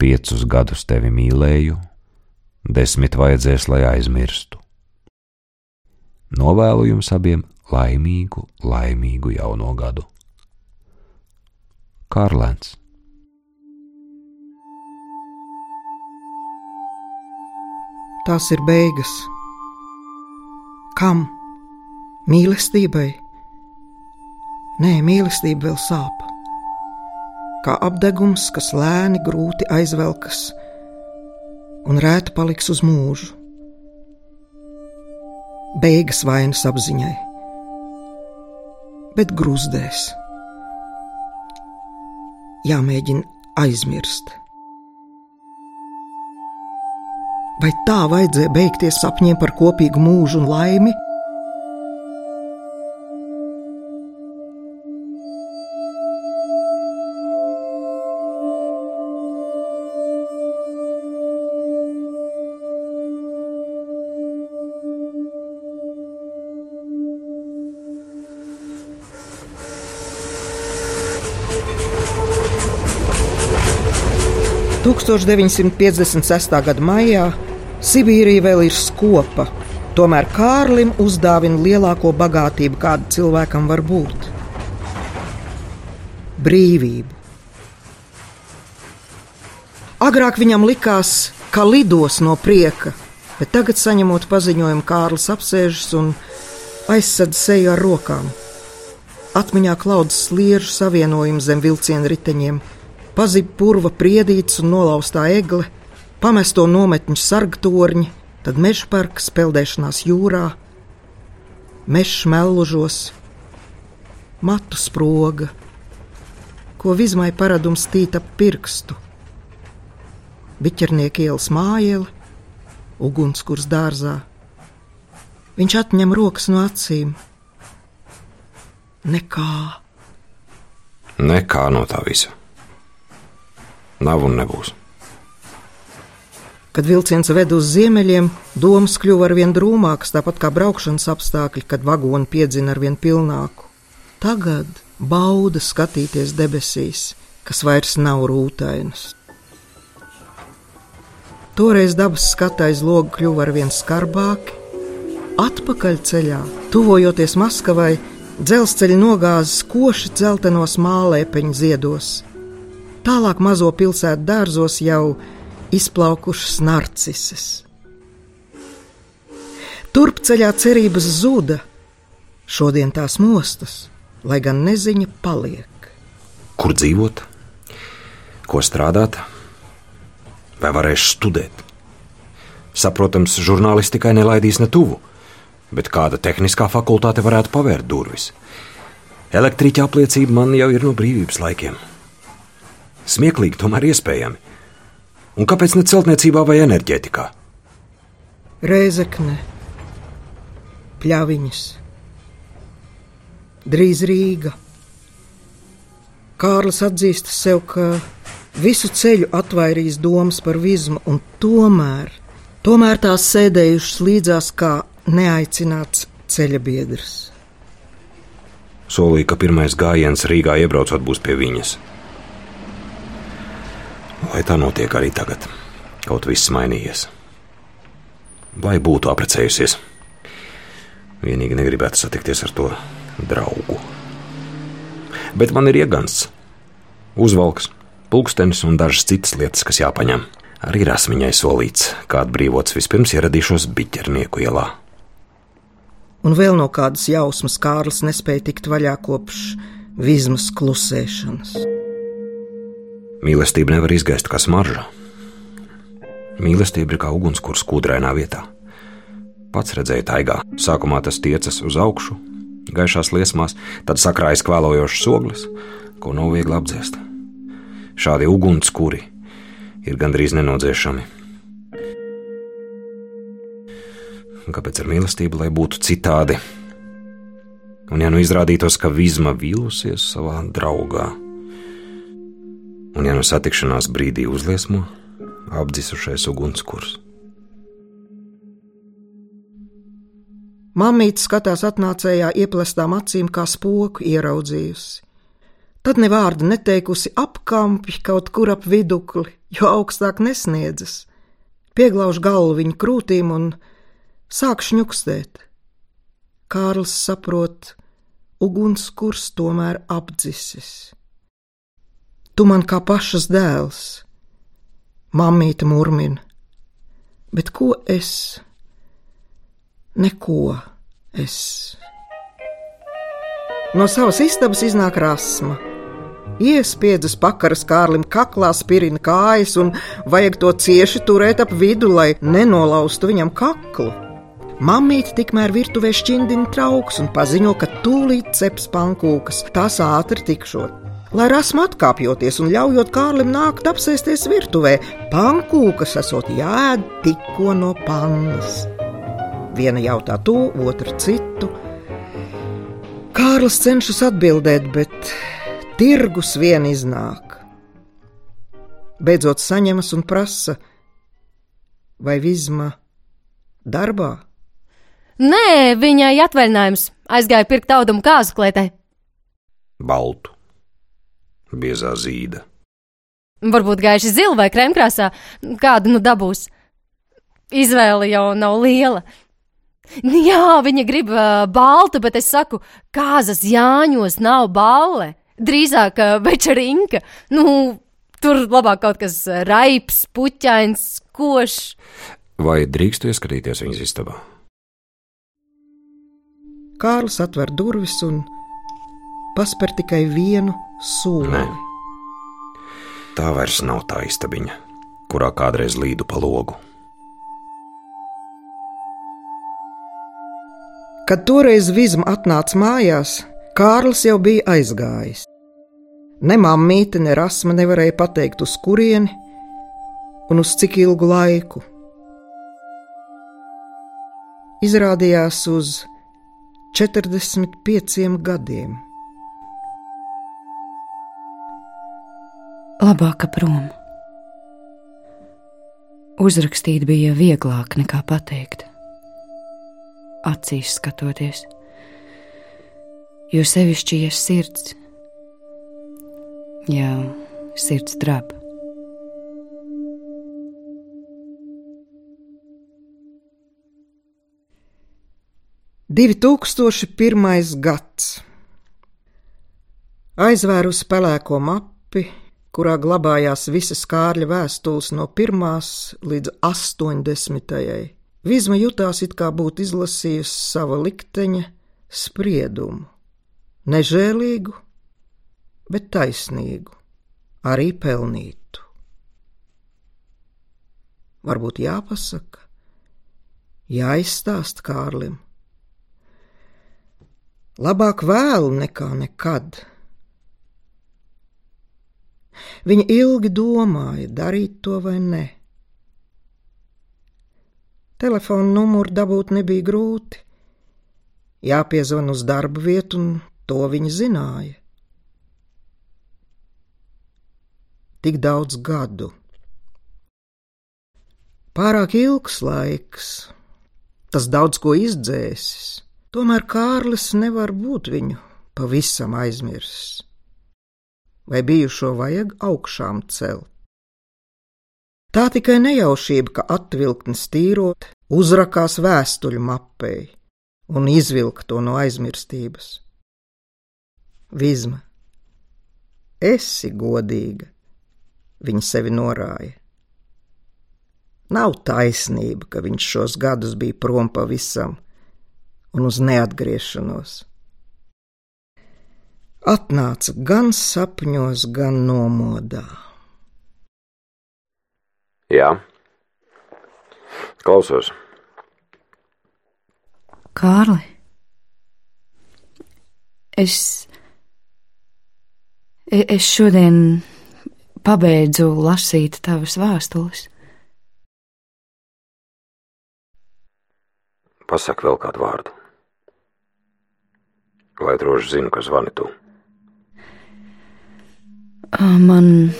Piecus gadus tevi mīlēju, desmit vajadzēs, lai aizmirstu. Novēlu jums abiem laimīgu, laimīgu jauno gadu. Kārlēns. Tās ir beigas. Kam? Mīlestībai? Nē, mīlestība vēl sāp. Kā apdegums, kas lēni, grūti aizvelkas un rēta paliks uz mūžu. Beigas vainas apziņai, bet grūzdēs. Jāmēģina aizmirst. Vai tā vajadzēja beigties sapņiem par kopīgu mūžu un laimi? 1956. gada maijā Sibīrija vēl ir skopa, tomēr Kārlim uzdāvina lielāko bagātību, kāda cilvēkam var būt - brīvību. Agrāk viņam likās, ka lidos no prieka, bet tagad, saņemot paziņojumu, Kārlis apsēžas un aizsēž seju ar rokām. Atmiņā klaudas sliežu savienojumu zem vilciena riteņiem pazib purva priedīts un nolaustā egle, pamesto nometņu sargtorņi, tad meža parka peldēšanās jūrā, meža mellužos, matu sproga, ko vizmai paradums tīt ap pirkstu, biķernieka ielas mājiela, ugunskurs dārzā. Viņš atņem rokas no acīm. Nekā. Nekā no tā visa. Nav un nebūs. Kad vilciens ved uz ziemeļiem, domas kļuva arvien drūmākas, tāpat kā braukšanas apstākļi, kad vagoni piedzina arvien pilnāku. Tagad bauda skatīties debesīs, kas vairs nav rūtainas. Toreiz dabas skata aiz loga kļuva arvien skarbāki. Atpakaļ ceļā, tuvojoties Maskavai, dzelzceļa nogāzes koši dzeltenos mālēpeņu ziedos. Tālāk mazo pilsētu dārzos jau izplaukušas narcises. Turpceļā cerības zuda, šodien tās mostas, lai gan neziņa paliek. Kur dzīvot, ko strādāt, vai varēšu studēt? Saprotams, žurnālistikai nelaidīs ne tuvu, bet kāda tehniskā fakultāte varētu pavērt durvis. Elektriķa apliecība man jau ir no brīvības laikiem. Smieklīgi, tomēr iespējami. Un kāpēc ne celtniecībā vai enerģētikā? Rēzekne, pļaviņas, drīz Rīga. Kārlis atzīst sev, ka visu ceļu atvairījis domas par vizmu, un tomēr, tomēr tās sēdējušas līdzās kā neaicināts ceļa biedrs. Solīja, ka pirmais gājiens Rīgā iebraucot būs pie viņas. Lai tā notiek arī tagad, kaut viss mainījies. Lai būtu apprecējusies, vienīgi negribētu satikties ar to draugu. Bet man ir iegansts, uzvalks, pulkstenis un dažas citas lietas, kas jāpaņem. Arī rasmiņai solīts, kā atbrīvots vispirms ieradīšos biķernieku ielā. Un vēl no kādas jausmas Kārlis nespēja tikt vaļā kopš vizmas klusēšanas. Mīlestība nevar izgaist kā smarža. Mīlestība ir kā ugunskurs kūdrainā vietā. Pats redzēja taigā. Sākumā tas tiecas uz augšu, gaišās liesmās, tad sakrājas kvēlojošs oglis, ko nav viegli apdzēst. Šādi ugunskuri ir gandrīz nenodzēšami. Kāpēc ar mīlestību, lai būtu citādi? Un ja nu izrādītos, ka vizma vīlusies savā draugā, Un, ja no satikšanās brīdī uzliesmo, apdzisušais ugunskurs. Mamīte skatās atnācējā ieplestām acīm, kā spoku ieraudzījusi. Tad ne vārdu neteikusi apkampi kaut kur ap vidukli, jo augstāk nesniedzas. Pieglauž galvu viņa krūtīm un sāk šņukstēt. Kārlis saprot, ugunskurs tomēr apdzisis. Tu man kā pašas dēls, mamīte murmina, bet ko es? Neko es. No savas istabas iznāk rasma. Iespiedzis pakaras kārlim kaklā, spirina kājas un vajag to cieši turēt ap vidu, lai nenolaustu viņam kaklu. Mamīte tikmēr virtuvē šķindina trauks un paziņo, ka tūlīt ceps pankūkas, tās ātri tikšot. Lai rasma atkāpjoties un ļaujot Kārlim nākt apsēsties virtuvē, pankūkas esot jāēd tikko no pannas. Viena jautā to, otra citu. Kārlis cenšas atbildēt, bet tirgus vien iznāk. Beidzot saņemas un prasa, vai vizma darbā? Nē, viņai atvaļinājums. Aizgāja pirkt audumu kāzu klētē. Baltu, biezā zīda. Varbūt gaiši zila vai krēmkrāsā. Kādu nu dabūs? Izvēle jau nav liela. Jā, viņa grib uh, baltu, bet es saku, kāzas Jāņos nav balle. Drīzāk uh, večerinka. Nu, tur labāk kaut kas raips, puķains, košs. Vai drīkstu ieskatīties viņas istabā? Kārlis atver durvis un paspēr tikai vienu soli. Nē. Tā vairs nav tā istabiņa, kurā kādreiz līdu pa logu. Kad toreiz Vizma atnāca mājās, Kārlis jau bija aizgājis. Ne mammīte, ne rasma nevarēja pateikt, uz kurieni un uz cik ilgu laiku. Izrādījās uz 45 gadiem. Labāk prom. Uzrakstīt bija vieglāk nekā pateikt. Acīs skatoties, jo sevišķi, ja sirds, jā, sirds drab. Divi tūkstoši pirmais gads. Aizvērusi pelēko mapi, kurā glabājās visas kārļa vēstules no pirmās līdz astoņdesmitajai. Vizma jutās it kā būtu izlasījusi sava likteņa spriedumu. Nežēlīgu, bet taisnīgu, arī pelnītu. Varbūt jāpasaka, jāizstāst Kārlim. Labāk vēlu nekā nekad. Viņa ilgi domāja, darīt to vai nē. Telefona numuru dabūt nebija grūti. Jāpiezvan uz darba vietu, un to viņa zināja. Tik daudz gadu. Pārāk ilgs laiks, tas daudz ko izdzēsis. Tomēr Kārlis nevar būt viņu pavisam aizmirsis. Vai bijušo vajag augšām celt? Tā tikai nejaušība, ka atvilktnes tīrot, uzrakās vēstuļu mapei un izvilka to no aizmirstības. Vizma, esi godīga, viņa sevi norāja. Nav taisnība, ka viņš šos gadus bija prom pavisam un uz neatgriešanos. Atnāca gan sapņos, gan nomodā. Jā, klausos. Kārli, es, e- es šodien pabeidzu lasīt tavas vēstules. Pasak vēl kādu vārdu. Lai droši zinu, ka zvani tu. Ā, Man.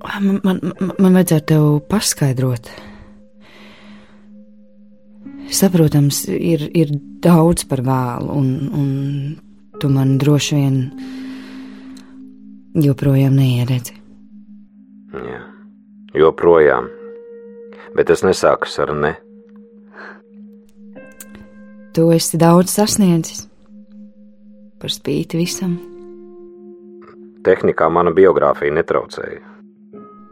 Man, man, man, man vajadzētu tev paskaidrot. Saprotams, ir, ir daudz par vēlu, un, un tu man droši vien joprojām neieredzi. Jā, joprojām. Bet tas nesākas ar ne. Tu esi daudz sasniedzis. Par spīti visam. Tehnikā mana biogrāfija netraucēja.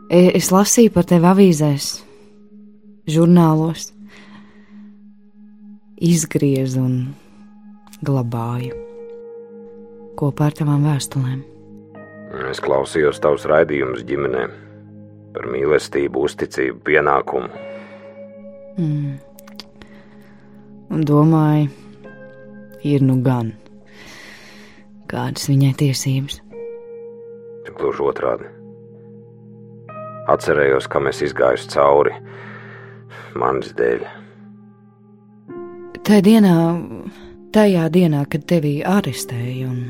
E, es lasīju par tevi avīzēs, žurnālos, izgriezu un glabāju kopā ar tavām vēstulēm. Es klausījos tavus raidījumus ģimenē par mīlestību, uzticību, pienākumu. Mm. Un domāju, ir nu gan kādas viņai tiesības. Gluži otrādi. Atcerējos, kā mēs izgājām cauri manis dēļ. Tajā dienā, tajā dienā, kad tevi arestēja un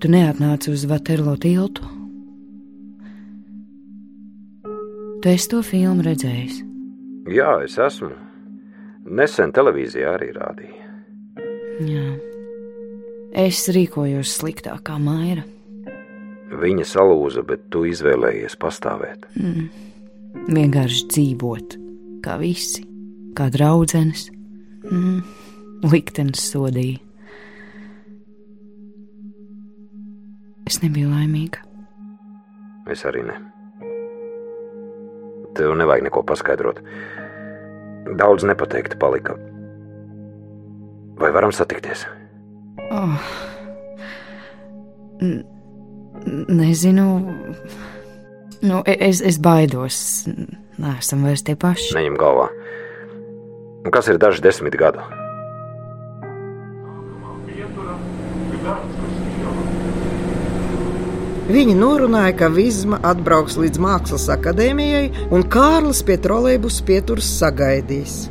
tu neatnāci uz Vaterlo tiltu, tu esi to filmu redzējis. Jā, es esmu. Nesen televīzijā arī rādīja. Jā. Es rīkojos sliktāk kā Maira. Viņa salūza, bet tu izvēlējies pastāvēt. Mm. Vienkārši dzīvot, kā visi, kā draudzenes. Mm. Liktenis sodīja. Es nebiju laimīga. Es arī ne. Tev nevajag neko paskaidrot. Daudz nepateikta palika. Vai varam satikties? Oh. N nezinu. Nu, e- es, es baidos. Nē, esam vairs tie paši. Neņem galvā. Kas ir daži desmit gadu? Viņi norunāja, ka Vizma atbrauks līdz Mākslas akadēmijai, un Kārlis pie trolēļus pieturas sagaidīs.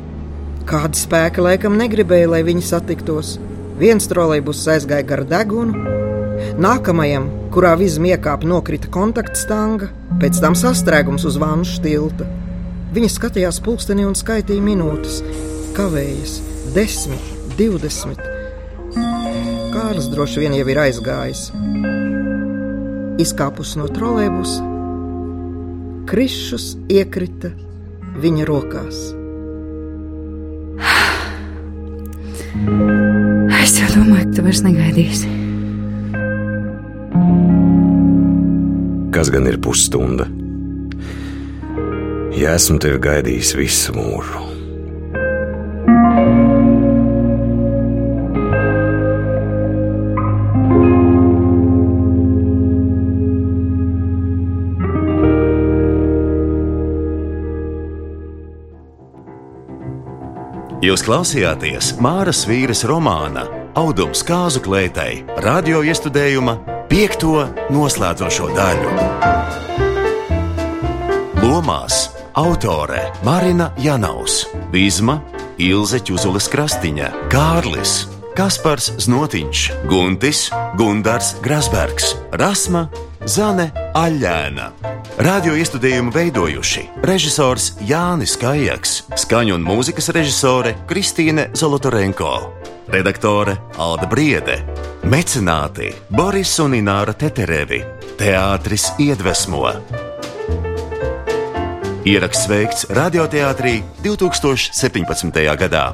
Kāda spēka laikam negribēja, lai viņi satiktos. Viens trolēļus aizgāja gar degunu, nākamajam, kurā Vizma iekāpa, nokrita kontaktstanga, pēc tam sastrēgums uz vānu stilta. Viņa skatījās pulkstenī un skaitīja minūtes, kavējas desmit, divdesmit. Kārlis droši vien jau ir aizgājis izkāpus no trolēļus, krišus iekrita viņa rokās. Es jau domāju, ka tu vairs negaidīsi. Kas gan ir pusstunda? Ja esmu tevi gaidījis visu mūžu. Jūs klausījāties Māras vīras romāna Audums kāzu klētai radio iestudējuma piekto noslēdzošo daļu. Lomās autore Marina Janaus, Vizma, Ilze Čuzules Krastiņa, Kārlis, Kaspars Znotiņš, Guntis, Gundars Grasbergs, Rasma, Zane Aļēna. Radio iestudējumu veidojuši režisors Jānis Kājaks, skaņu un mūzikas režisore Kristīne Zolotorenko, redaktore Alda Briede, mecenāti Boris un Ināra Teterevi, teātris iedvesmo. Ieraksts veikts radioteātrī 2017. gadā.